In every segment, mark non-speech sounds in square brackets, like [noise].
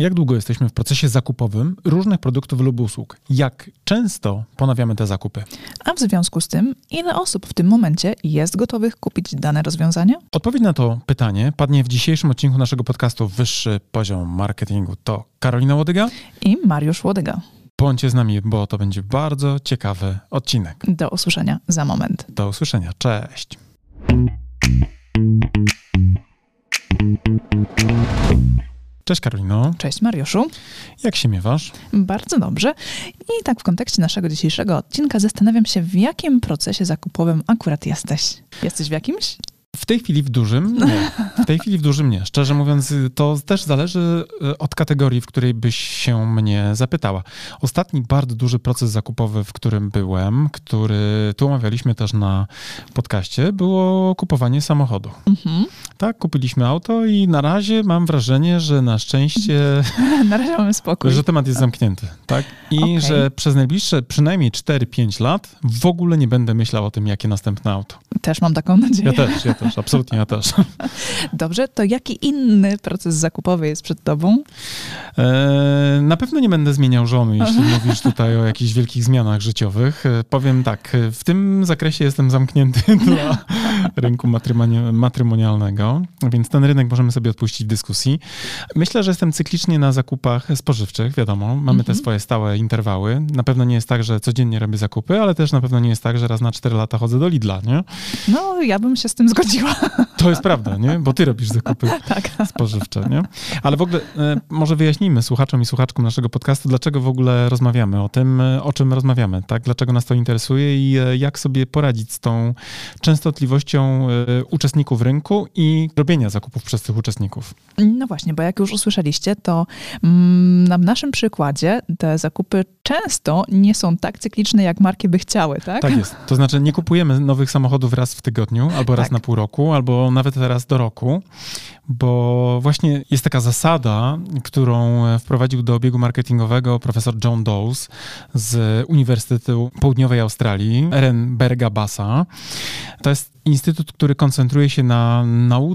Jak długo jesteśmy w procesie zakupowym różnych produktów lub usług? Jak często ponawiamy te zakupy? A w związku z tym, ile osób w tym momencie jest gotowych kupić dane rozwiązanie? Odpowiedź na to pytanie padnie w dzisiejszym odcinku naszego podcastu Wyższy Poziom Marketingu. To Karolina Łodyga i Mariusz Łodyga. Bądźcie z nami, bo to będzie bardzo ciekawy odcinek. Do usłyszenia za moment. Do usłyszenia. Cześć. Cześć Karolino. Cześć Mariuszu. Jak się miewasz? Bardzo dobrze. I tak w kontekście naszego dzisiejszego odcinka zastanawiam się, w jakim procesie zakupowym akurat jesteś. Jesteś w jakimś? W tej chwili w dużym nie. [laughs] W tej chwili w dużym nie. Szczerze mówiąc, to też zależy e, od kategorii, w której byś się mnie zapytała. Ostatni bardzo duży proces zakupowy, w którym byłem, który tu omawialiśmy też na podcaście, było kupowanie samochodu. Mhm. Tak, kupiliśmy auto i na razie mam wrażenie, że na szczęście. [laughs] na razie mamy spokój. Że temat jest zamknięty. Tak? I okay. że przez najbliższe przynajmniej 4-5 lat w ogóle nie będę myślał o tym, jakie następne auto. Też mam taką nadzieję. Ja też, ja też, absolutnie ja też. [laughs] Dobrze, to jaki inny proces zakupowy jest przed tobą? E, na pewno nie będę zmieniał żony, jeśli [laughs] mówisz tutaj o jakichś wielkich zmianach życiowych. E, powiem tak, w tym zakresie jestem zamknięty dla rynku matrymoni- więc ten rynek możemy sobie odpuścić w dyskusji. Myślę, że jestem cyklicznie na zakupach spożywczych, wiadomo, mamy te mhm. swoje stałe interwały. Na pewno nie jest tak, że codziennie robię zakupy, ale też na pewno nie jest tak, że raz na 4 lata chodzę do Lidla, nie? No, ja bym się z tym zgodziła. To jest prawda, nie? Bo ty robisz zakupy [laughs] tak. spożywcze, nie? Ale w ogóle e, może wyjaśnijmy słuchaczom i słuchaczkom naszego podcastu, dlaczego w ogóle rozmawiamy o tym, e, o czym rozmawiamy, tak? Dlaczego nas to interesuje i e, jak sobie poradzić z tą częstotliwością uczestników rynku i robienia zakupów przez tych uczestników. No właśnie, bo jak już usłyszeliście, to mm, na naszym przykładzie te zakupy często nie są tak cykliczne, jak marki by chciały, tak? Tak jest. To znaczy nie kupujemy nowych samochodów raz w tygodniu, albo raz tak. na pół roku, albo nawet raz do roku, bo właśnie jest taka zasada, którą wprowadził do obiegu marketingowego profesor John Dawes z Uniwersytetu Południowej Australii, Ehrenberga Bassa. To jest instytut, który koncentruje się na nauce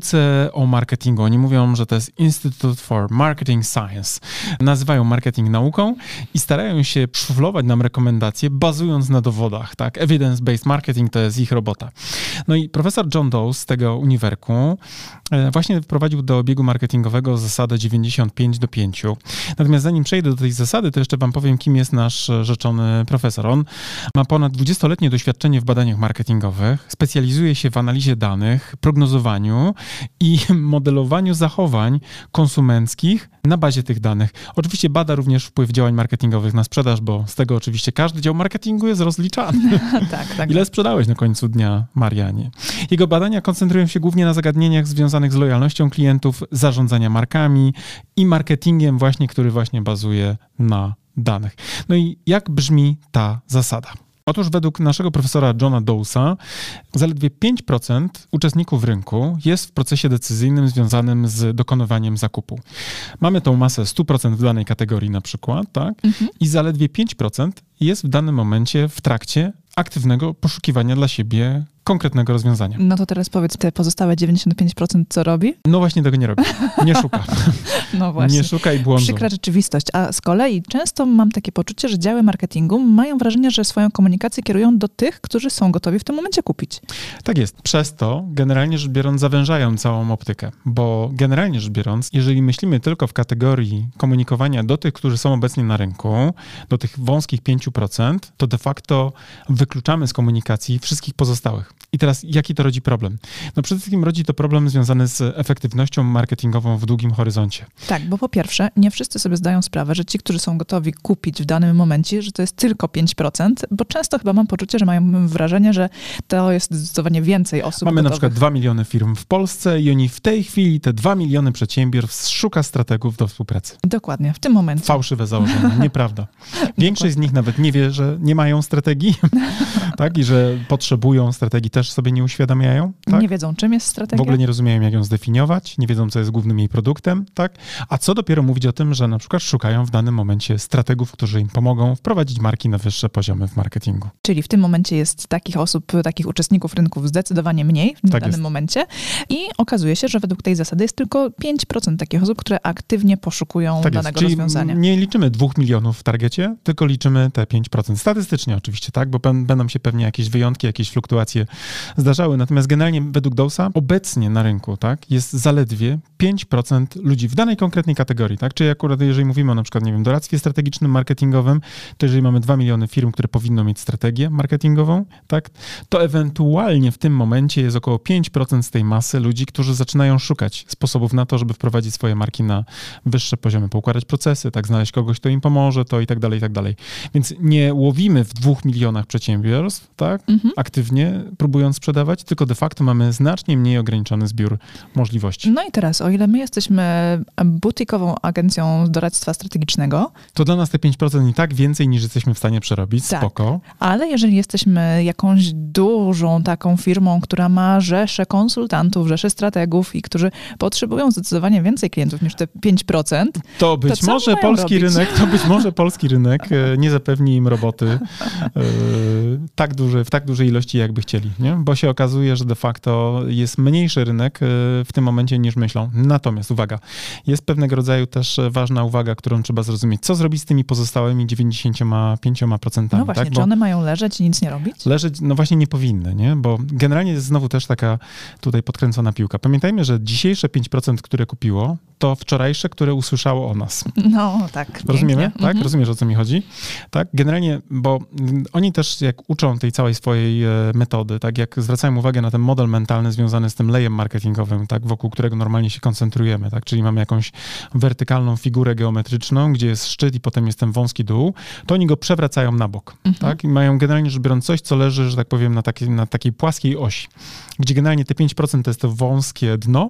o marketingu. Oni mówią, że to jest Institute for Marketing Science. Nazywają marketing nauką i starają się szuflować nam rekomendacje bazując na dowodach. Tak? Evidence-based marketing to jest ich robota. No i profesor John Dawes z tego uniwerku e, właśnie wprowadził do obiegu marketingowego zasadę 95 do 5. Natomiast zanim przejdę do tej zasady, to jeszcze wam powiem, kim jest nasz rzeczony profesor. On ma ponad 20-letnie doświadczenie w badaniach marketingowych, specjalizuje się w analizie danych, prognozowaniu i [laughs] modelowaniu zachowań konsumenckich na bazie tych danych. Oczywiście bada również wpływ działań marketingowych na sprzedaż, bo z tego oczywiście każdy dział marketingu jest rozliczany. [laughs] tak, [laughs] tak. Ile sprzedałeś na końcu dnia, Marianie? Jego badania koncentrują się głównie na zagadnieniach związanych z lojalnością klientów, zarządzania markami i marketingiem właśnie, który właśnie bazuje na danych. No i jak brzmi ta zasada? Otóż według naszego profesora Johna Dowsa zaledwie 5% uczestników rynku jest w procesie decyzyjnym związanym z dokonywaniem zakupu. Mamy tą masę 100% w danej kategorii na przykład, tak? Mhm. I zaledwie 5% jest w danym momencie w trakcie aktywnego poszukiwania dla siebie konkretnego rozwiązania. No to teraz powiedz, te pozostałe 95% co robi? No właśnie tego nie robi. Nie szuka. [laughs] no właśnie. Nie szuka i błądzi. Przykra rzeczywistość. A z kolei często mam takie poczucie, że działy marketingu mają wrażenie, że swoją komunikację kierują do tych, którzy są gotowi w tym momencie kupić. Tak jest. Przez to generalnie rzecz biorąc zawężają całą optykę, bo generalnie rzecz biorąc, jeżeli myślimy tylko w kategorii komunikowania do tych, którzy są obecnie na rynku, do tych wąskich 5%, to de facto wykluczamy z komunikacji wszystkich pozostałych. I teraz jaki to rodzi problem? No przede wszystkim rodzi to problem związany z efektywnością marketingową w długim horyzoncie. Tak, bo po pierwsze, nie wszyscy sobie zdają sprawę, że ci, którzy są gotowi kupić w danym momencie, że to jest tylko 5%, bo często chyba mam poczucie, że mają wrażenie, że to jest zdecydowanie więcej osób Mamy gotowych. na przykład 2 miliony firm w Polsce i oni w tej chwili, te 2 miliony przedsiębiorstw szuka strategów do współpracy. Dokładnie, w tym momencie. Fałszywe założenie, nieprawda. [laughs] Większość z nich nawet nie wie, że nie mają strategii, [laughs] tak? I że potrzebują strategii, też sobie nie uświadamiają. Tak? Nie wiedzą, czym jest strategia. W ogóle nie rozumieją, jak ją zdefiniować, nie wiedzą, co jest głównym jej produktem, tak? A co dopiero mówić o tym, że na przykład szukają w danym momencie strategów, którzy im pomogą wprowadzić marki na wyższe poziomy w marketingu. Czyli w tym momencie jest takich osób, takich uczestników rynków zdecydowanie mniej w tak danym jest. momencie i okazuje się, że według tej zasady jest tylko 5% takich osób, które aktywnie poszukują tak danego Czyli rozwiązania. Nie liczymy dwóch milionów w targecie, tylko liczymy te 5%. Statystycznie oczywiście, tak, bo będą się pewnie jakieś wyjątki, jakieś fluktuacje zdarzały. Natomiast generalnie według Dowsa obecnie na rynku tak, jest zaledwie 5% ludzi w danej konkretnej kategorii. Tak? Czyli akurat jeżeli mówimy o na przykład, nie wiem, doradztwie strategicznym, marketingowym, to jeżeli mamy 2 miliony firm, które powinno mieć strategię marketingową, tak, to ewentualnie w tym momencie jest około 5% z tej masy ludzi, którzy zaczynają szukać sposobów na to, żeby wprowadzić swoje marki na wyższe poziomy, poukładać procesy, tak, znaleźć kogoś, kto im pomoże, to i tak dalej, i tak dalej. Więc nie łowimy w dwóch milionach przedsiębiorstw, tak, mhm. aktywnie próbując sprzedawać, tylko de facto mamy znacznie mniej ograniczony zbiór możliwości. No i teraz, o ile my jesteśmy butikową agencją doradztwa strategicznego, to dla nas te 5% i tak więcej niż jesteśmy w stanie przerobić, tak. spoko. Ale jeżeli jesteśmy jakąś dużą taką firmą, która ma rzesze konsultantów, rzesze strategów i którzy potrzebują zdecydowanie więcej klientów niż te 5%, to być to może polski robić? rynek, to być może polski rynek e, nie zapewni im roboty e, [laughs] tak duże, w tak dużej ilości, jakby chcieli, nie? bo się okazuje, że de facto jest mniejszy rynek e, w tym momencie niż myślą. Natomiast uwaga, jest pewnego rodzaju też ważna uwaga, którą trzeba zrozumieć. Co zrobić z tymi pozostałymi 95%? No właśnie, tak? czy one mają leżeć i nic nie robić? Leżeć, no właśnie nie powinny, nie? bo generalnie jest znowu też taka tutaj podkręcona piłka. Pamiętajmy, że dzisiejsze 5%, które kupiło, to wczorajsze, które usłyszało o nas. No, tak. Rozumiemy? Pięknie. Tak? Mhm. Rozumiesz, o co mi chodzi? Tak? Generalnie, bo oni też jak uczą tej całej swojej e, metody, tak? Jak zwracają uwagę na ten model mentalny związany z tym lejem marketingowym, tak? Wokół którego normalnie się koncentrujemy, tak? Czyli mamy jakąś wertykalną figurę geometryczną, gdzie jest szczyt i potem jest ten wąski dół, to oni go przewracają na bok, mhm. tak? I mają generalnie rzecz biorąc coś, co leży, że tak powiem, na, takiej, na takiej płaskiej osi, gdzie generalnie te 5% to jest to wąskie dno,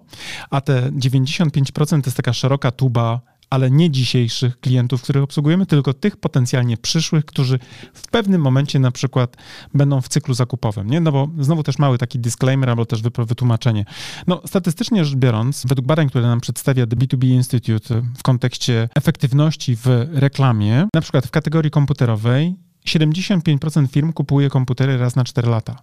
a te 95% to jest taka szeroka tuba ale nie dzisiejszych klientów, których obsługujemy, tylko tych potencjalnie przyszłych, którzy w pewnym momencie na przykład będą w cyklu zakupowym. Nie? No bo znowu też mały taki disclaimer albo też wytłumaczenie. No statystycznie rzecz biorąc, według badań, które nam przedstawia The B2B Institute w kontekście efektywności w reklamie, na przykład w kategorii komputerowej 75% firm kupuje komputery raz na 4 lata.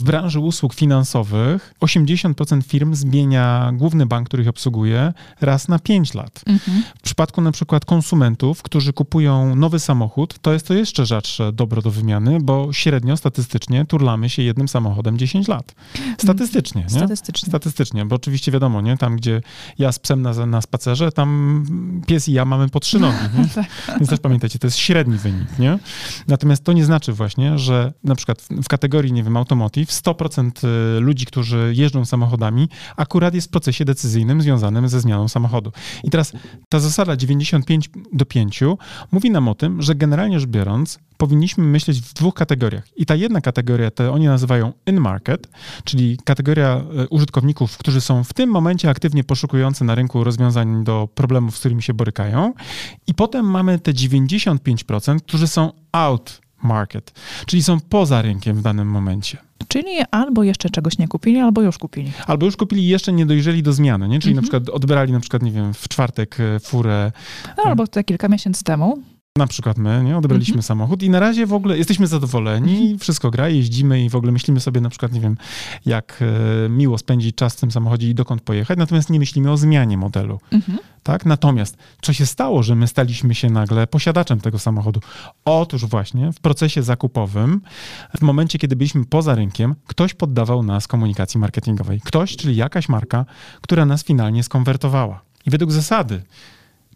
W branży usług finansowych 80% firm zmienia główny bank, który ich obsługuje, raz na 5 lat. Mhm. W przypadku na przykład konsumentów, którzy kupują nowy samochód, to jest to jeszcze rzadsze dobro do wymiany, bo średnio statystycznie turlamy się jednym samochodem 10 lat. Statystycznie, nie? Statystycznie. Statystycznie, bo oczywiście wiadomo, nie? Tam, gdzie ja z psem na, na spacerze, tam pies i ja mamy po trzy nogi? [laughs] Tak. Więc też pamiętajcie, to jest średni wynik, nie? Natomiast to nie znaczy właśnie, że na przykład w, kategorii, nie wiem, automotive 100% y, ludzi, którzy jeżdżą samochodami, akurat jest w procesie decyzyjnym związanym ze zmianą samochodu. I teraz ta zasada 95 do 5 mówi nam o tym, że generalnie rzecz biorąc, powinniśmy myśleć w dwóch kategoriach. I ta jedna kategoria, to oni nazywają in-market, czyli kategoria y, użytkowników, którzy są w tym momencie aktywnie poszukujący na rynku rozwiązań do problemów, z którymi się borykają. I potem mamy te 95%, którzy są out market, czyli są poza rynkiem w danym momencie. Czyli albo jeszcze czegoś nie kupili, albo już kupili. Albo już kupili i jeszcze nie dojrzeli do zmiany, nie? Czyli na przykład odbierali na przykład, nie wiem, w czwartek e, furę. No, albo te kilka miesięcy temu. Na przykład my, nie? Odebraliśmy mhm. samochód i na razie w ogóle jesteśmy zadowoleni, mhm. wszystko gra, jeździmy i w ogóle myślimy sobie na przykład, nie wiem, jak e, miło spędzić czas w tym samochodzie i dokąd pojechać, natomiast nie myślimy o zmianie modelu. Mhm. Tak? Natomiast co się stało, że my staliśmy się nagle posiadaczem tego samochodu? Otóż właśnie w procesie zakupowym, w momencie, kiedy byliśmy poza rynkiem, ktoś poddawał nas komunikacji marketingowej. Ktoś, czyli jakaś marka, która nas finalnie skonwertowała. I według zasady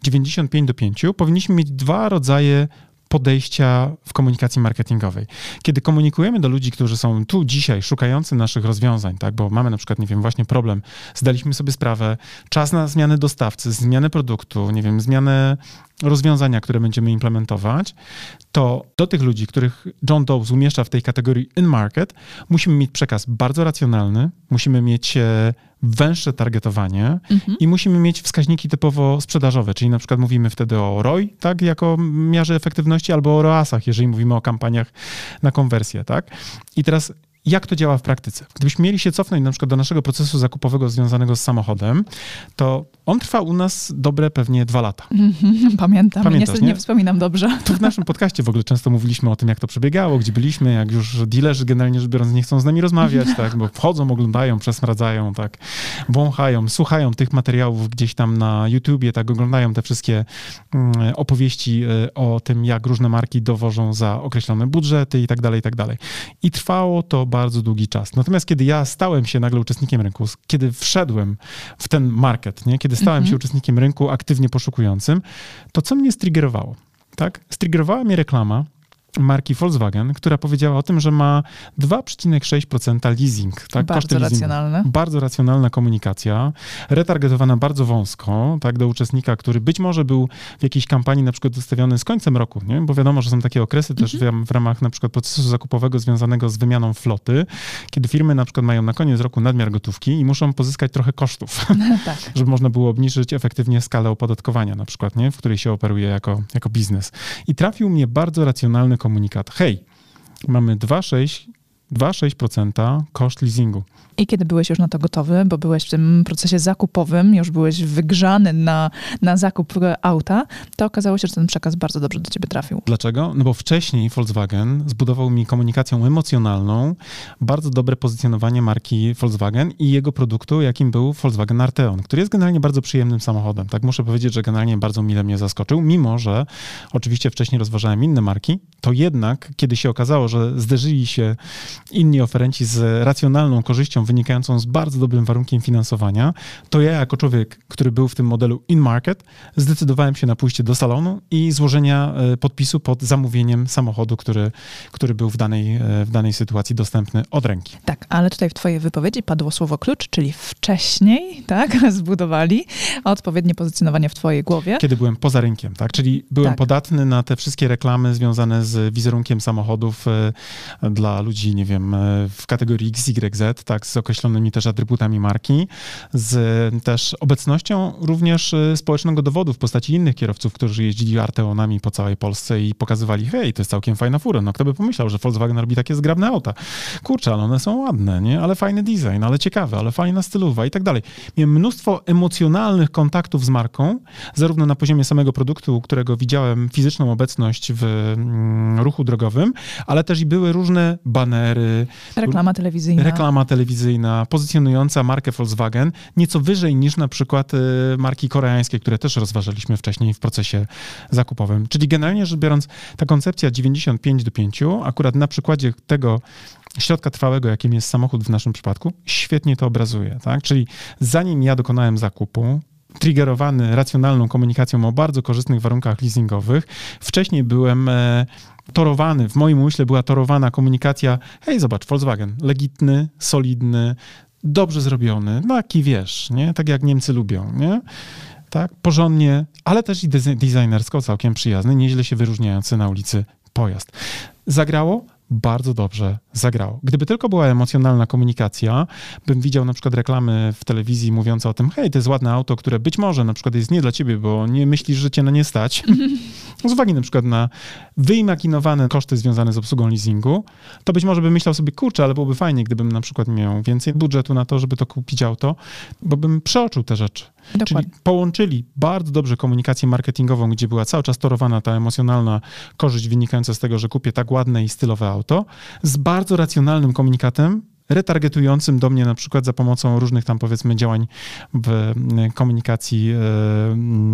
95 do 5 powinniśmy mieć dwa rodzaje podejścia w komunikacji marketingowej. Kiedy komunikujemy do ludzi, którzy są tu dzisiaj, szukający naszych rozwiązań, tak, bo mamy na przykład, nie wiem, właśnie problem, zdaliśmy sobie sprawę, czas na zmianę dostawcy, zmianę produktu, nie wiem, zmianę rozwiązania, które będziemy implementować, to do tych ludzi, których John Doe umieszcza w tej kategorii in-market, musimy mieć przekaz bardzo racjonalny, musimy mieć e, węższe targetowanie mhm. i musimy mieć wskaźniki typowo sprzedażowe, czyli na przykład mówimy wtedy o ROI, tak, jako miarze efektywności, albo o ROASach, jeżeli mówimy o kampaniach na konwersję, tak. I teraz jak to działa w praktyce. Gdybyśmy mieli się cofnąć na przykład do naszego procesu zakupowego związanego z samochodem, to on trwa u nas dobre pewnie dwa lata. Pamiętam, niestety nie? nie wspominam dobrze. Tu w naszym podcaście w ogóle często mówiliśmy o tym, jak to przebiegało, gdzie byliśmy, jak już dealerzy generalnie rzecz biorąc nie chcą z nami rozmawiać, tak, bo wchodzą, oglądają, przesmradzają, tak, wąchają, słuchają tych materiałów gdzieś tam na YouTubie, tak, oglądają te wszystkie mm, opowieści e, o tym, jak różne marki dowożą za określone budżety i tak dalej, i tak dalej. I trwało to bardzo bardzo długi czas. Natomiast kiedy ja stałem się nagle uczestnikiem rynku, kiedy wszedłem w ten market, nie? kiedy stałem mhm. się uczestnikiem rynku aktywnie poszukującym, to co mnie striggerowało? Tak? Striggerowała mnie reklama, marki Volkswagen, która powiedziała o tym, że ma 2,6% leasing. Tak? Bardzo racjonalne. Bardzo racjonalna komunikacja, retargetowana bardzo wąsko, tak, do uczestnika, który być może był w jakiejś kampanii na przykład ustawiony z końcem roku, nie? bo wiadomo, że są takie okresy też mhm. w, w ramach na przykład procesu zakupowego związanego z wymianą floty, kiedy firmy na przykład mają na koniec roku nadmiar gotówki i muszą pozyskać trochę kosztów, [laughs] [laughs] tak. żeby można było obniżyć efektywnie skalę opodatkowania na przykład, nie? w której się operuje jako, jako biznes. I trafił mnie bardzo racjonalny komunikat. Hej, mamy 2,6% koszt leasingu. I kiedy byłeś już na to gotowy, bo byłeś w tym procesie zakupowym, już byłeś wygrzany na, na zakup auta, to okazało się, że ten przekaz bardzo dobrze do ciebie trafił. Dlaczego? No bo wcześniej Volkswagen zbudował mi komunikacją emocjonalną bardzo dobre pozycjonowanie marki Volkswagen i jego produktu, jakim był Volkswagen Arteon, który jest generalnie bardzo przyjemnym samochodem. Tak muszę powiedzieć, że generalnie bardzo mile mnie zaskoczył, mimo że oczywiście wcześniej rozważałem inne marki, to jednak, kiedy się okazało, że zderzyli się inni oferenci z racjonalną korzyścią wynikającą z bardzo dobrym warunkiem finansowania, to ja jako człowiek, który był w tym modelu in-market, zdecydowałem się na pójście do salonu i złożenia e, podpisu pod zamówieniem samochodu, który, który był w danej, e, w danej sytuacji dostępny od ręki. Tak, ale tutaj w twojej wypowiedzi padło słowo klucz, czyli wcześniej, tak, [laughs] zbudowali odpowiednie pozycjonowanie w twojej głowie. Kiedy byłem poza rynkiem, tak, czyli byłem tak. podatny na te wszystkie reklamy związane z wizerunkiem samochodów e, dla ludzi, nie wiem, w kategorii XYZ, tak, z określonymi też atrybutami marki, z też obecnością również y, społecznego dowodu w postaci innych kierowców, którzy jeździli Arteonami po całej Polsce i pokazywali, hej, to jest całkiem fajna fura. No kto by pomyślał, że Volkswagen robi takie zgrabne auta. Kurczę, ale one są ładne, nie? Ale fajny design, ale ciekawe, ale fajna stylowa i tak dalej. Miałem mnóstwo emocjonalnych kontaktów z marką, zarówno na poziomie samego produktu, którego widziałem fizyczną obecność w mm, ruchu drogowym, ale też i były różne banery. Reklama telewizyjna. Reklama telewizyjna pozycjonująca markę Volkswagen nieco wyżej niż na przykład y, marki koreańskie, które też rozważaliśmy wcześniej w procesie zakupowym. Czyli generalnie rzecz biorąc, ta koncepcja 95 do 5, akurat na przykładzie tego środka trwałego, jakim jest samochód w naszym przypadku, świetnie to obrazuje. Tak? Czyli zanim ja dokonałem zakupu, triggerowany racjonalną komunikacją o bardzo korzystnych warunkach leasingowych. Wcześniej byłem e, torowany, w moim umyśle była torowana komunikacja, hej, zobacz, Volkswagen, legitny, solidny, dobrze zrobiony, taki wiesz, nie? Tak jak Niemcy lubią, nie? Tak, porządnie, ale też i designersko całkiem przyjazny, nieźle się wyróżniający na ulicy pojazd. Zagrało? Bardzo dobrze zagrało. Gdyby tylko była emocjonalna komunikacja, bym widział na przykład reklamy w telewizji mówiące o tym, hej, to jest ładne auto, które być może na przykład jest nie dla ciebie, bo nie myślisz, że cię na nie stać. [laughs] z uwagi na przykład na wyimaginowane koszty związane z obsługą leasingu, to być może bym myślał sobie, kurczę, ale byłoby fajnie, gdybym na przykład miał więcej budżetu na to, żeby to kupić auto, bo bym przeoczył te rzeczy. Dokładnie. Czyli połączyli bardzo dobrze komunikację marketingową, gdzie była cały czas torowana ta emocjonalna korzyść wynikająca z tego, że kupię tak ładne i stylowe auto, z bardzo racjonalnym komunikatem, retargetującym do mnie na przykład za pomocą różnych tam powiedzmy działań w e, komunikacji e,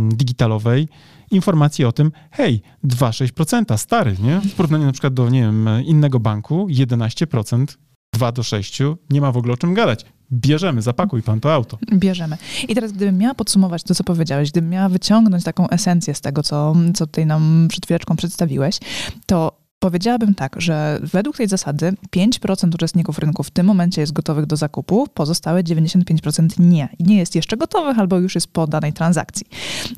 digitalowej, informacji o tym, hej, 2,6%, stary, nie? W porównaniu na przykład do, nie wiem, innego banku, 11%, 2 do 6, nie ma w ogóle o czym gadać bierzemy, zapakuj pan to auto. Bierzemy. I teraz, gdybym miała podsumować to, co powiedziałeś, gdybym miała wyciągnąć taką esencję z tego, co, co tutaj nam przed chwileczką przedstawiłeś, to Powiedziałabym tak, że według tej zasady 5% uczestników rynku w tym momencie jest gotowych do zakupu, pozostałe 95% nie. I nie jest jeszcze gotowych albo już jest po danej transakcji.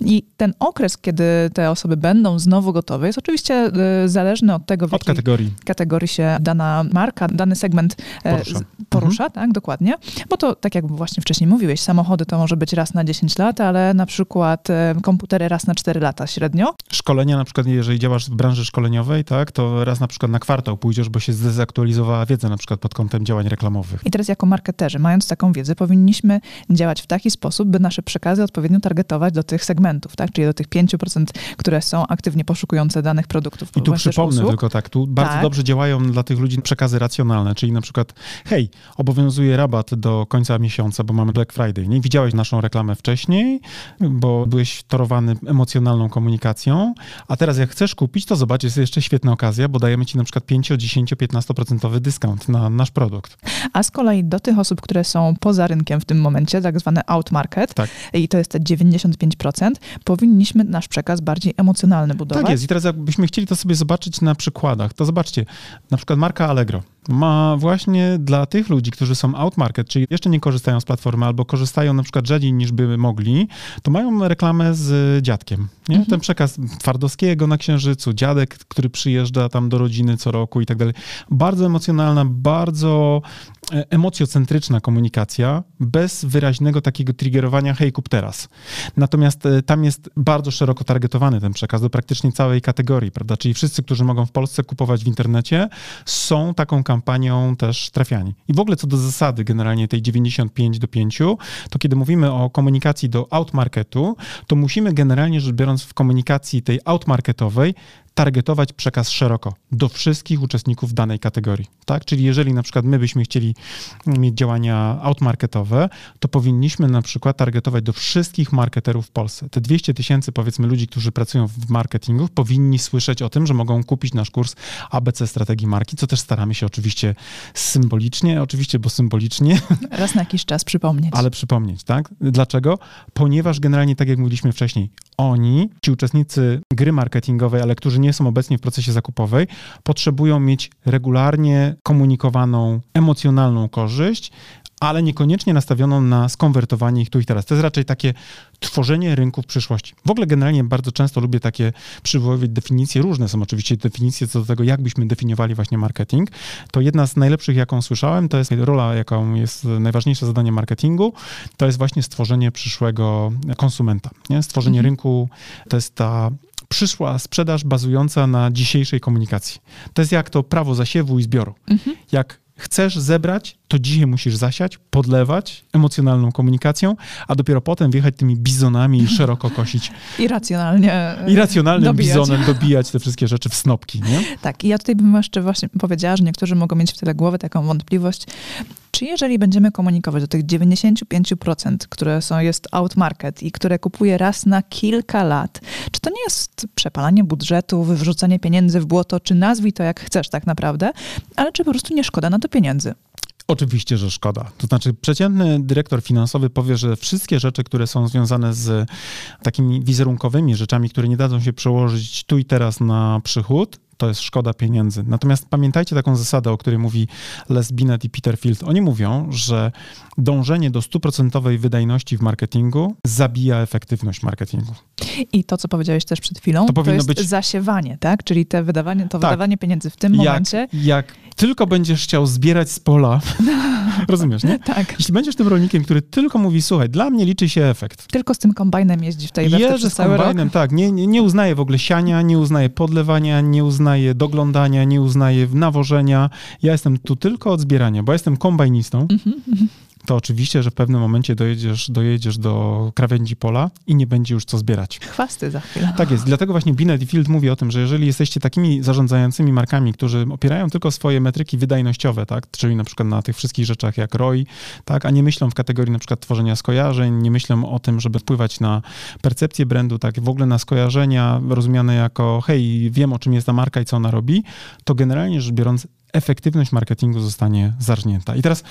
I ten okres, kiedy te osoby będą znowu gotowe, jest oczywiście y, zależny od tego, w od kategorii. kategorii się dana marka, dany segment e, porusza, porusza mhm. tak, dokładnie. Bo to, tak jak właśnie wcześniej mówiłeś, samochody to może być raz na 10 lat, ale na przykład e, komputery raz na 4 lata średnio. Szkolenia na przykład, jeżeli działasz w branży szkoleniowej, tak, to raz na przykład na kwartał pójdziesz, bo się zdezaktualizowała wiedza na przykład pod kątem działań reklamowych. I teraz jako marketerzy, mając taką wiedzę, powinniśmy działać w taki sposób, by nasze przekazy odpowiednio targetować do tych segmentów, tak, czyli do tych 5%, które są aktywnie poszukujące danych produktów. I tu przypomnę tylko tak, tu bardzo tak. dobrze działają dla tych ludzi przekazy racjonalne, czyli na przykład, hej, obowiązuje rabat do końca miesiąca, bo mamy Black Friday, nie? Widziałeś naszą reklamę wcześniej, bo byłeś torowany emocjonalną komunikacją, a teraz jak chcesz kupić, to zobacz, jest jeszcze świetna okazja, bo dajemy ci na przykład 5, 10, 15% dyskont na nasz produkt. A z kolei do tych osób, które są poza rynkiem w tym momencie, tak zwany out market, tak. i to jest te 95%, powinniśmy nasz przekaz bardziej emocjonalny budować. Tak jest i teraz jakbyśmy chcieli to sobie zobaczyć na przykładach, to zobaczcie, na przykład marka Allegro ma właśnie dla tych ludzi, którzy są out market, czyli jeszcze nie korzystają z platformy albo korzystają na przykład rzadziej niż by mogli, to mają reklamę z dziadkiem. Nie? Mhm. Ten przekaz Twardowskiego na Księżycu, dziadek, który przyjeżdża tam do rodziny co roku i tak dalej. Bardzo emocjonalna, bardzo emocjocentryczna komunikacja, bez wyraźnego takiego triggerowania hej, kup teraz. Natomiast e, tam jest bardzo szeroko targetowany ten przekaz do praktycznie całej kategorii, prawda? Czyli wszyscy, którzy mogą w Polsce kupować w internecie, są taką kampanią też trafiani. I w ogóle co do zasady generalnie tej 95 do 5, to kiedy mówimy o komunikacji do outmarketu, to musimy generalnie rzecz biorąc w komunikacji tej outmarketowej targetować przekaz szeroko do wszystkich uczestników danej kategorii. Tak? Czyli jeżeli na przykład my byśmy chcieli mieć działania outmarketowe, to powinniśmy na przykład targetować do wszystkich marketerów w Polsce. Te 200 tysięcy powiedzmy ludzi, którzy pracują w marketingu, powinni słyszeć o tym, że mogą kupić nasz kurs ABC Strategii Marki, co też staramy się oczywiście symbolicznie, oczywiście, bo symbolicznie. [laughs] Raz na jakiś czas przypomnieć. Ale przypomnieć, tak? Dlaczego? Ponieważ generalnie, tak jak mówiliśmy wcześniej, oni, ci uczestnicy gry marketingowej, ale którzy nie są obecni w procesie zakupowej, potrzebują mieć regularnie komunikowaną emocjonalną korzyść, ale niekoniecznie nastawioną na skonwertowanie ich tu i teraz. To jest raczej takie tworzenie rynku w przyszłości. W ogóle generalnie bardzo często lubię takie przywoływać definicje, różne są oczywiście definicje co do tego, jak byśmy definiowali właśnie marketing. To jedna z najlepszych, jaką słyszałem, to jest rola, jaką jest najważniejsze zadanie marketingu, to jest właśnie stworzenie przyszłego konsumenta. Nie? Stworzenie mhm. rynku to jest ta przyszła sprzedaż bazująca na dzisiejszej komunikacji. To jest jak to prawo zasiewu i zbioru. Mhm. Jak chcesz zebrać, to dzisiaj musisz zasiać, podlewać emocjonalną komunikacją, a dopiero potem wjechać tymi bizonami i szeroko kosić. [laughs] Irracjonalnie. Irracjonalnym dobijać. bizonem dobijać te wszystkie rzeczy w snopki, nie? [laughs] Tak, i ja tutaj bym jeszcze właśnie powiedziała, że niektórzy mogą mieć w tyle głowy taką wątpliwość, czy jeżeli będziemy komunikować do tych 95%, które są, jest out market i które kupuje raz na kilka lat, czy to nie jest przepalanie budżetu, wyrzucanie pieniędzy w błoto, czy nazwij to jak chcesz tak naprawdę, ale czy po prostu nie szkoda na to pieniędzy? Oczywiście, że szkoda. To znaczy, przeciętny dyrektor finansowy powie, że wszystkie rzeczy, które są związane z takimi wizerunkowymi rzeczami, które nie dadzą się przełożyć tu i teraz na przychód, to jest szkoda pieniędzy. Natomiast pamiętajcie taką zasadę, o której mówi Les Binet i Peter Field. Oni mówią, że dążenie do stuprocentowej wydajności w marketingu zabija efektywność marketingu. I to, co powiedziałeś też przed chwilą, to, powinno to jest być... zasiewanie, tak? Czyli te wydawanie, to tak. wydawanie pieniędzy w tym jak, momencie. Jak tylko będziesz chciał zbierać z pola, [laughs] rozumiesz, nie? Tak. Jeśli będziesz tym rolnikiem, który tylko mówi, słuchaj, dla mnie liczy się efekt. Tylko z tym kombajnem jeździ w tej Jeżdżę z kombajnem, tak. Nie, nie, nie uznaje w ogóle siania, nie uznaje podlewania, nie uznaje doglądania, nie uznaje nawożenia. Ja jestem tu tylko od zbierania, bo jestem kombajnistą. Mm -hmm to oczywiście, że w pewnym momencie dojedziesz, dojedziesz do krawędzi pola i nie będzie już co zbierać. Chwasty za chwilę. Tak jest. Dlatego właśnie Binet i Field mówi o tym, że jeżeli jesteście takimi zarządzającymi markami, którzy opierają tylko swoje metryki wydajnościowe, tak, czyli na przykład na tych wszystkich rzeczach jak ROI, tak, a nie myślą w kategorii na przykład tworzenia skojarzeń, nie myślą o tym, żeby wpływać na percepcję brandu, tak, w ogóle na skojarzenia rozumiane jako hej, wiem o czym jest ta marka i co ona robi, to generalnie rzecz biorąc efektywność marketingu zostanie zarżnięta. I teraz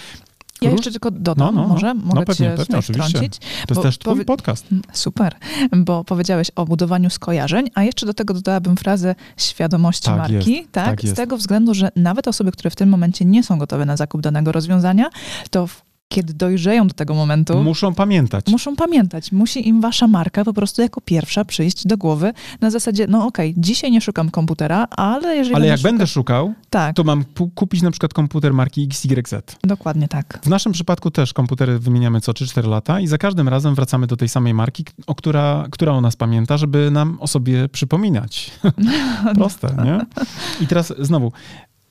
Ja jeszcze tylko dodam, no, no, może, no, mogę no, pewnie, cię pewnie, wtrącić. To jest też twój podcast. Mm, super, bo powiedziałeś o budowaniu skojarzeń, a jeszcze do tego dodałabym frazę świadomości tak marki, jest, tak? tak z tego względu, że nawet osoby, które w tym momencie nie są gotowe na zakup danego rozwiązania, to w kiedy dojrzeją do tego momentu. Muszą pamiętać. Muszą pamiętać. Musi im wasza marka po prostu jako pierwsza przyjść do głowy na zasadzie, no okej, okay, dzisiaj nie szukam komputera, ale jeżeli. Ale jak będę szukał, tak. to mam kupić na przykład komputer marki XYZ. Dokładnie tak. W naszym przypadku też komputery wymieniamy co 3-4 lata i za każdym razem wracamy do tej samej marki, o która, która o nas pamięta, żeby nam o sobie przypominać. [laughs] Proste, nie? I teraz znowu,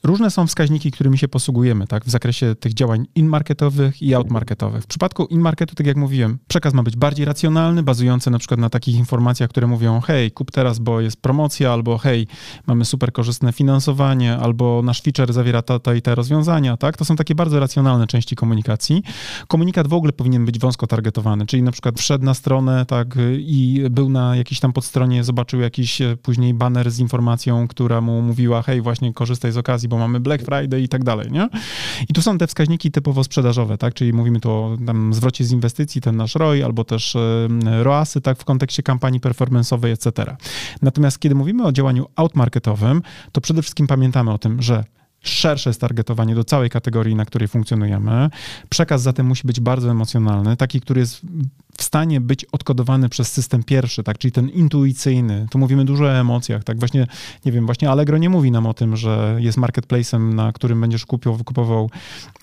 Różne są wskaźniki, którymi się posługujemy tak, w zakresie tych działań in-marketowych i out-marketowych. W przypadku in-marketu, tak jak mówiłem, przekaz ma być bardziej racjonalny, bazujący na przykład na takich informacjach, które mówią hej, kup teraz, bo jest promocja, albo hej, mamy super korzystne finansowanie, albo nasz feature zawiera to, to i te rozwiązania. Tak? To są takie bardzo racjonalne części komunikacji. Komunikat w ogóle powinien być wąsko targetowany, czyli na przykład wszedł na stronę tak, i był na jakiejś tam podstronie, zobaczył jakiś e, później banner z informacją, która mu mówiła hej, właśnie korzystaj z okazji, bo mamy Black Friday i tak dalej, nie? I tu są te wskaźniki typowo sprzedażowe, tak? Czyli mówimy tu o tam zwrocie z inwestycji, ten nasz ROI, albo też ROASy, tak? W kontekście kampanii performance'owej, etc. Natomiast kiedy mówimy o działaniu outmarketowym, to przede wszystkim pamiętamy o tym, że szersze jest targetowanie do całej kategorii, na której funkcjonujemy. Przekaz zatem musi być bardzo emocjonalny, taki, który jest w stanie być odkodowany przez system pierwszy, tak, czyli ten intuicyjny. Tu mówimy dużo o emocjach, tak, właśnie, nie wiem, właśnie Allegro nie mówi nam o tym, że jest marketplacem, na którym będziesz kupił, wykupował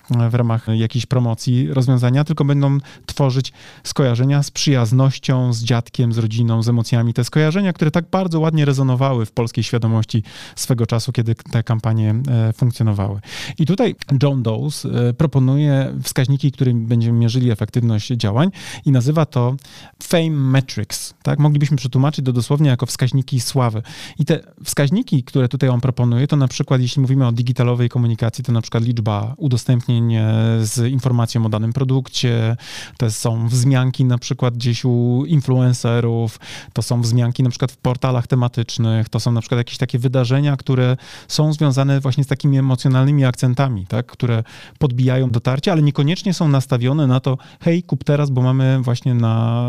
e, w ramach jakiejś promocji rozwiązania, tylko będą tworzyć skojarzenia z przyjaznością, z dziadkiem, z rodziną, z emocjami. Te skojarzenia, które tak bardzo ładnie rezonowały w polskiej świadomości swego czasu, kiedy te kampanie e, funkcjonowały. I tutaj John Doe e, proponuje wskaźniki, którymi będziemy mierzyli efektywność działań i nazywa to Fame Metrics. Tak? Moglibyśmy przetłumaczyć to dosłownie jako wskaźniki sławy. I te wskaźniki, które tutaj on proponuje, to na przykład, jeśli mówimy o digitalowej komunikacji, to na przykład liczba udostępnień e, z informacją o danym produkcie, to są wzmianki na przykład gdzieś u influencerów, to są wzmianki na przykład w portalach tematycznych, to są na przykład jakieś takie wydarzenia, które są związane właśnie z takimi emocjonalnymi akcentami, tak? które podbijają dotarcie, ale niekoniecznie są nastawione na to, hej, kup teraz, bo mamy właśnie na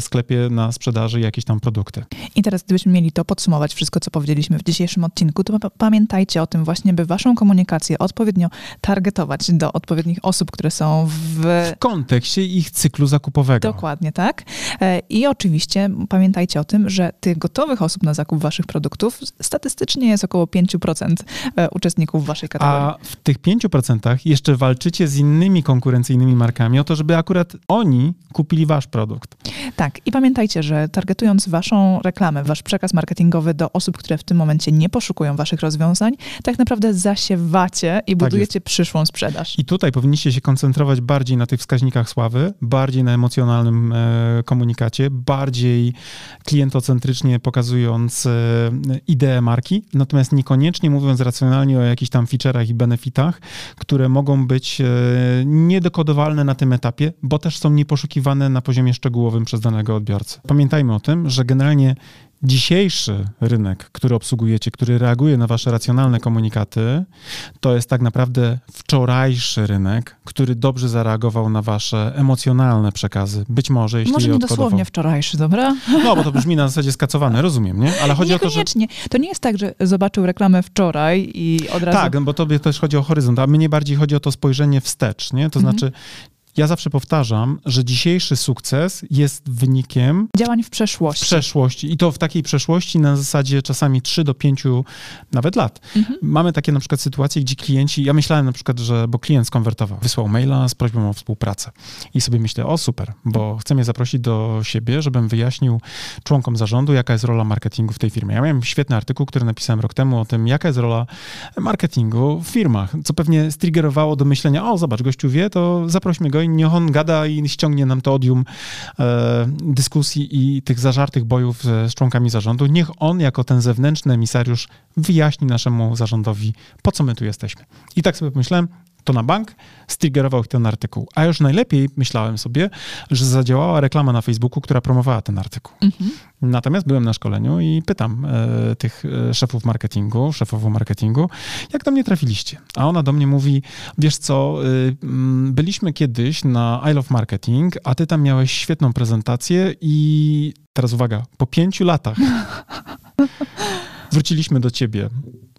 sklepie, na sprzedaży jakieś tam produkty. I teraz, gdybyśmy mieli to podsumować, wszystko, co powiedzieliśmy w dzisiejszym odcinku, to pamiętajcie o tym właśnie, by waszą komunikację odpowiednio targetować do odpowiednich osób, które są w... W kontekście ich cyklu zakupowego. Dokładnie, tak. E, I oczywiście pamiętajcie o tym, że tych gotowych osób na zakup waszych produktów statystycznie jest około 5% e, uczestników waszej kategorii. A w tych 5% jeszcze walczycie z innymi konkurencyjnymi markami o to, żeby akurat oni kupili wasz produkt. Tak, i pamiętajcie, że targetując waszą reklamę, wasz przekaz marketingowy do osób, które w tym momencie nie poszukują waszych rozwiązań, tak naprawdę zasiewacie i tak budujecie tak przyszłą sprzedaż. I tutaj powinniście się koncentrować bardziej na tych wskaźnikach sławy, bardziej na emocjonalnym e, komunikacie, bardziej klientocentrycznie pokazując e, ideę marki, natomiast niekoniecznie mówiąc racjonalnie o jakichś tam feature'ach i benefitach, które mogą być e, niedokodowalne na tym etapie, bo też są nieposzukiwane na poziomie szczegółowym przez danego odbiorcę. Pamiętajmy o tym, że generalnie dzisiejszy rynek, który obsługujecie, który reaguje na wasze racjonalne komunikaty, to jest tak naprawdę wczorajszy rynek, który dobrze zareagował na wasze emocjonalne przekazy. Być może, jeśli Może nie dosłownie wczorajszy, dobra? No, bo to brzmi na zasadzie skacowane, rozumiem, nie? Ale chodzi o to, że... To nie jest tak, że zobaczył reklamę wczoraj i od razu... Tak, bo tobie też chodzi o horyzont, a mnie bardziej chodzi o to spojrzenie wstecz, nie? To mhm. znaczy ja zawsze powtarzam, że dzisiejszy sukces jest wynikiem działań w przeszłości. W przeszłości i to w takiej przeszłości na zasadzie czasami 3 do 5 nawet lat. Mhm. Mamy takie na przykład sytuacje, gdzie klienci, ja myślałem na przykład, że, bo klient skonwertował, wysłał maila z prośbą o współpracę i sobie myślę, o super, bo chce mnie zaprosić do siebie, żebym wyjaśnił członkom zarządu, jaka jest rola marketingu w tej firmie. Ja miałem świetny artykuł, który napisałem rok temu o tym, jaka jest rola marketingu w firmach, co pewnie striggerowało do myślenia, o zobacz, gościu wie, to zaprośmy go niech on gada i ściągnie nam to odium e, dyskusji i tych zażartych bojów z, z członkami zarządu. Niech on jako ten zewnętrzny emisariusz wyjaśni naszemu zarządowi, po co my tu jesteśmy. I tak sobie pomyślałem, to na bank striggerował ich ten artykuł. A już najlepiej myślałem sobie, że zadziałała reklama na Facebooku, która promowała ten artykuł. Mhm. Natomiast byłem na szkoleniu i pytam e, tych e, szefów marketingu, szefową marketingu, jak do mnie trafiliście? A ona do mnie mówi, wiesz co, e, byliśmy kiedyś na I Love Marketing, a ty tam miałeś świetną prezentację i teraz uwaga, po pięciu latach [laughs] wróciliśmy do ciebie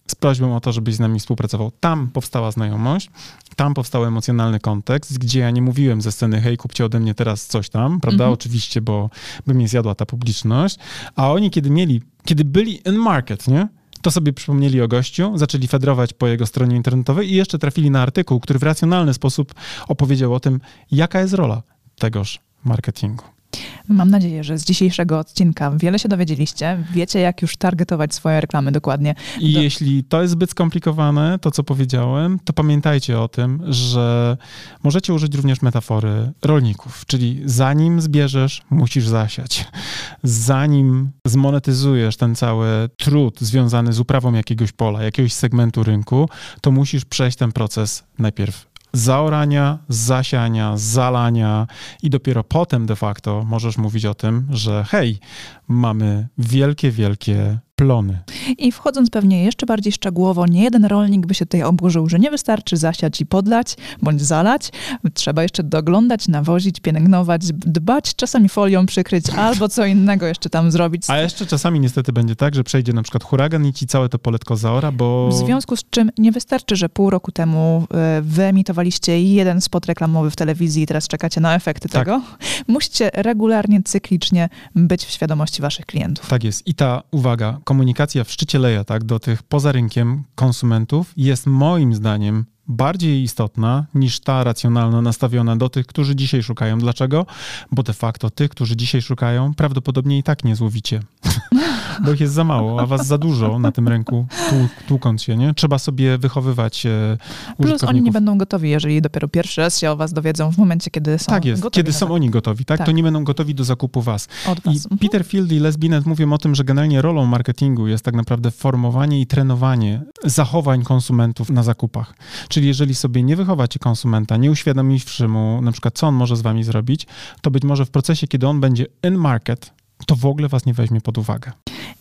z prośbą o to, żebyś z nami współpracował. Tam powstała znajomość, tam powstał emocjonalny kontekst, gdzie ja nie mówiłem ze sceny, hej, kupcie ode mnie teraz coś tam, prawda? Mhm. Oczywiście, bo by mnie zjadła ta publiczność. A oni, kiedy mieli, kiedy byli in market, nie? To sobie przypomnieli o gościu, zaczęli fedrować po jego stronie internetowej i jeszcze trafili na artykuł, który w racjonalny sposób opowiedział o tym, jaka jest rola tegoż marketingu. Mam nadzieję, że z dzisiejszego odcinka wiele się dowiedzieliście. Wiecie, jak już targetować swoje reklamy dokładnie. I Do... jeśli to jest zbyt skomplikowane, to co powiedziałem, to pamiętajcie o tym, że możecie użyć również metafory rolników, czyli zanim zbierzesz, musisz zasiać. Zanim zmonetyzujesz ten cały trud związany z uprawą jakiegoś pola, jakiegoś segmentu rynku, to musisz przejść ten proces najpierw zaorania, zasiania, zalania i dopiero potem de facto możesz mówić o tym, że hej, mamy wielkie, wielkie plony. I wchodząc pewnie jeszcze bardziej szczegółowo, nie jeden rolnik by się tutaj oburzył, że nie wystarczy zasiać i podlać, bądź zalać. Trzeba jeszcze doglądać, nawozić, pielęgnować, dbać, czasami folią przykryć albo co innego jeszcze tam zrobić. A jeszcze czasami niestety będzie tak, że przejdzie na przykład huragan i ci całe to poletko zaora, bo... W związku z czym nie wystarczy, że pół roku temu e, wyemitowaliście jeden spot reklamowy w telewizji i teraz czekacie na efekty tak. tego. Musicie regularnie, cyklicznie być w świadomości waszych klientów. Tak jest. I ta uwaga, komunikacja w szczycie leja, tak, do tych poza rynkiem konsumentów jest moim zdaniem bardziej istotna niż ta racjonalna nastawiona do tych, którzy dzisiaj szukają. Dlaczego? Bo de facto tych, którzy dzisiaj szukają, prawdopodobnie i tak nie złowicie. [laughs] bo ich jest za mało, a was za dużo na tym rynku, tłukąc się, nie? Trzeba sobie wychowywać e, Plus oni nie będą gotowi, jeżeli dopiero pierwszy raz się o was dowiedzą w momencie, kiedy są Tak jest, gotowi kiedy są oni gotowi, tak? tak? To nie będą gotowi do zakupu was. Od was. I mhm. Peter Field i Les Binet mówią o tym, że generalnie rolą marketingu jest tak naprawdę formowanie i trenowanie zachowań konsumentów na zakupach. Czyli jeżeli sobie nie wychowacie konsumenta, nie uświadomiwszy mu na przykład, co on może z wami zrobić, to być może w procesie, kiedy on będzie in market, to w ogóle was nie weźmie pod uwagę.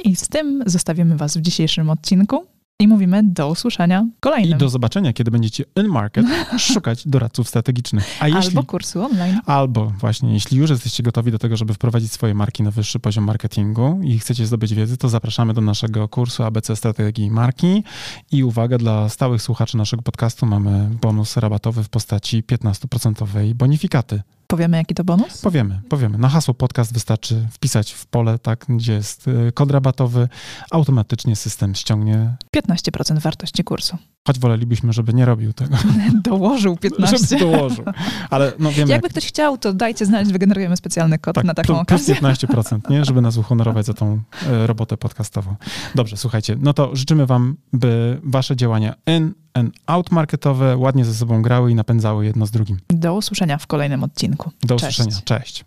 I z tym zostawimy was w dzisiejszym odcinku. I mówimy do usłyszenia kolejnym. I do zobaczenia, kiedy będziecie in market [laughs] szukać doradców strategicznych. A jeśli, albo kursu online. Albo właśnie, jeśli już jesteście gotowi do tego, żeby wprowadzić swoje marki na wyższy poziom marketingu i chcecie zdobyć wiedzy, to zapraszamy do naszego kursu ABC Strategii Marki. I uwaga, dla stałych słuchaczy naszego podcastu mamy bonus rabatowy w postaci 15% bonifikaty. Powiemy, jaki to bonus? Powiemy, powiemy. Na hasło podcast wystarczy wpisać w pole, tak, gdzie jest y, kod rabatowy, automatycznie system ściągnie 15% wartości kursu. Choć wolelibyśmy, żeby nie robił tego. [laughs] Dołożył 15. Żeby dołożył. Ale no wiemy. Jakby jak... ktoś chciał, to dajcie znać, wygenerujemy specjalny kod tak, na taką plus, okazję. Plus 15%, nie? Żeby nas uhonorować za tą e, robotę podcastową. Dobrze, słuchajcie, no to życzymy wam, by wasze działania and out marketowe ładnie ze sobą grały i napędzały jedno z drugim. Do usłyszenia w kolejnym odcinku. Do Cześć. usłyszenia. Cześć.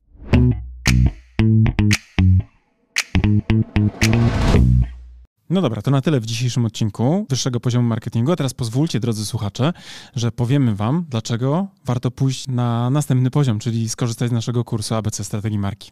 No dobra, to na tyle w dzisiejszym odcinku wyższego poziomu marketingu. A teraz pozwólcie, drodzy słuchacze, że powiemy Wam, dlaczego warto pójść na następny poziom, czyli skorzystać z naszego kursu ABC Strategii Marki.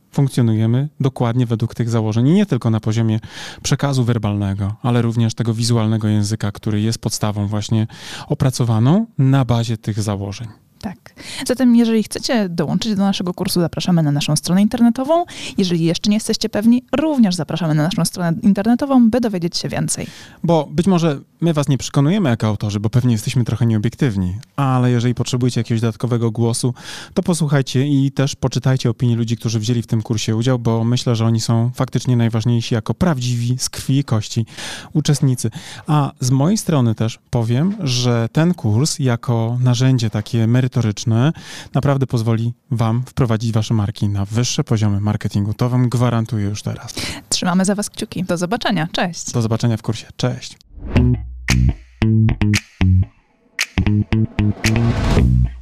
funkcjonujemy dokładnie według tych założeń. I nie tylko na poziomie przekazu werbalnego, ale również tego wizualnego języka, który jest podstawą właśnie opracowaną na bazie tych założeń. Tak. Zatem, jeżeli chcecie dołączyć do naszego kursu, zapraszamy na naszą stronę internetową. Jeżeli jeszcze nie jesteście pewni, również zapraszamy na naszą stronę internetową, by dowiedzieć się więcej. Bo być może my was nie przekonujemy jako autorzy, bo pewnie jesteśmy trochę nieobiektywni, ale jeżeli potrzebujecie jakiegoś dodatkowego głosu, to posłuchajcie i też poczytajcie opinie ludzi, którzy wzięli w tym kursie udział, bo myślę, że oni są faktycznie najważniejsi jako prawdziwi, z krwi i kości uczestnicy. A z mojej strony też powiem, że ten kurs jako narzędzie takie merytoryczne naprawdę pozwoli wam wprowadzić wasze marki na wyższe poziomy marketingu. To wam gwarantuję już teraz. Trzymamy za was kciuki. Do zobaczenia. Cześć. Do zobaczenia w kursie. Cześć. Thank you.